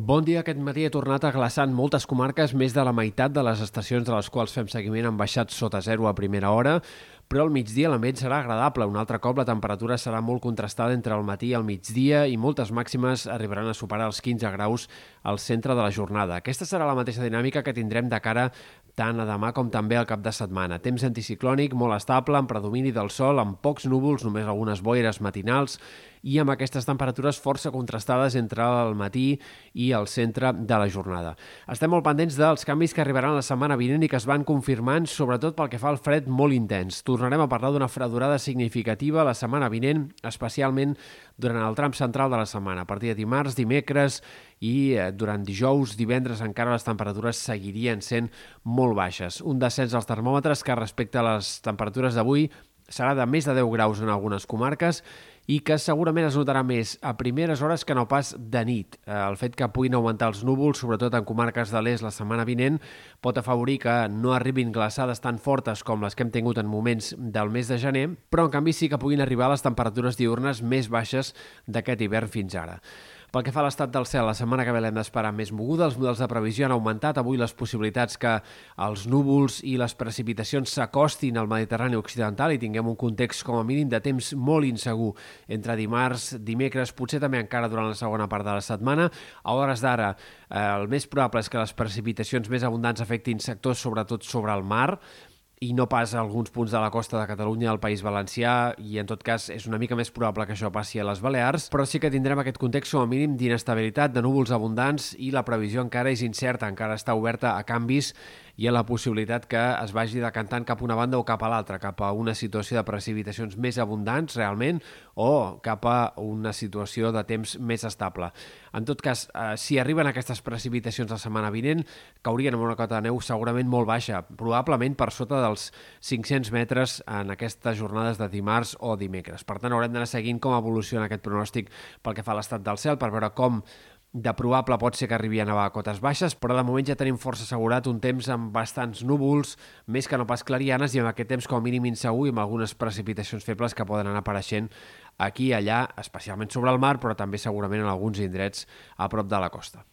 Bon dia. Aquest matí he tornat a glaçar en moltes comarques. Més de la meitat de les estacions de les quals fem seguiment han baixat sota zero a primera hora, però al migdia l'ambient serà agradable. Un altre cop la temperatura serà molt contrastada entre el matí i el migdia i moltes màximes arribaran a superar els 15 graus al centre de la jornada. Aquesta serà la mateixa dinàmica que tindrem de cara tant a demà com també al cap de setmana. Temps anticiclònic molt estable, amb predomini del sol, amb pocs núvols, només algunes boires matinals i amb aquestes temperatures força contrastades entre el matí i el centre de la jornada. Estem molt pendents dels canvis que arribaran la setmana vinent i que es van confirmant, sobretot pel que fa al fred molt intens. Tornarem a parlar d'una fredurada significativa la setmana vinent, especialment durant el tram central de la setmana. A partir de dimarts, dimecres i eh, durant dijous, divendres encara les temperatures seguirien sent molt baixes. Un descens als termòmetres que respecte a les temperatures d'avui serà de més de 10 graus en algunes comarques i que segurament es notarà més a primeres hores que no pas de nit. Eh, el fet que puguin augmentar els núvols, sobretot en comarques de l'est la setmana vinent, pot afavorir que no arribin glaçades tan fortes com les que hem tingut en moments del mes de gener, però en canvi sí que puguin arribar les temperatures diurnes més baixes d'aquest hivern fins ara. Pel que fa a l'estat del cel, la setmana que ve l'hem d'esperar més moguda. Els models de previsió han augmentat avui les possibilitats que els núvols i les precipitacions s'acostin al Mediterrani occidental i tinguem un context com a mínim de temps molt insegur entre dimarts, dimecres, potser també encara durant la segona part de la setmana. A hores d'ara, eh, el més probable és que les precipitacions més abundants afectin sectors sobretot sobre el mar, i no pas a alguns punts de la costa de Catalunya, al País Valencià, i en tot cas és una mica més probable que això passi a les Balears, però sí que tindrem aquest context com a mínim d'inestabilitat, de núvols abundants, i la previsió encara és incerta, encara està oberta a canvis hi ha la possibilitat que es vagi decantant cap a una banda o cap a l'altra, cap a una situació de precipitacions més abundants realment o cap a una situació de temps més estable. En tot cas, eh, si arriben aquestes precipitacions la setmana vinent, caurien amb una cota de neu segurament molt baixa, probablement per sota dels 500 metres en aquestes jornades de dimarts o dimecres. Per tant, haurem d'anar seguint com evoluciona aquest pronòstic pel que fa a l'estat del cel, per veure com de probable pot ser que arribi a nevar a cotes baixes, però de moment ja tenim força assegurat un temps amb bastants núvols, més que no pas clarianes, i amb aquest temps com a mínim insegur i amb algunes precipitacions febles que poden anar apareixent aquí i allà, especialment sobre el mar, però també segurament en alguns indrets a prop de la costa.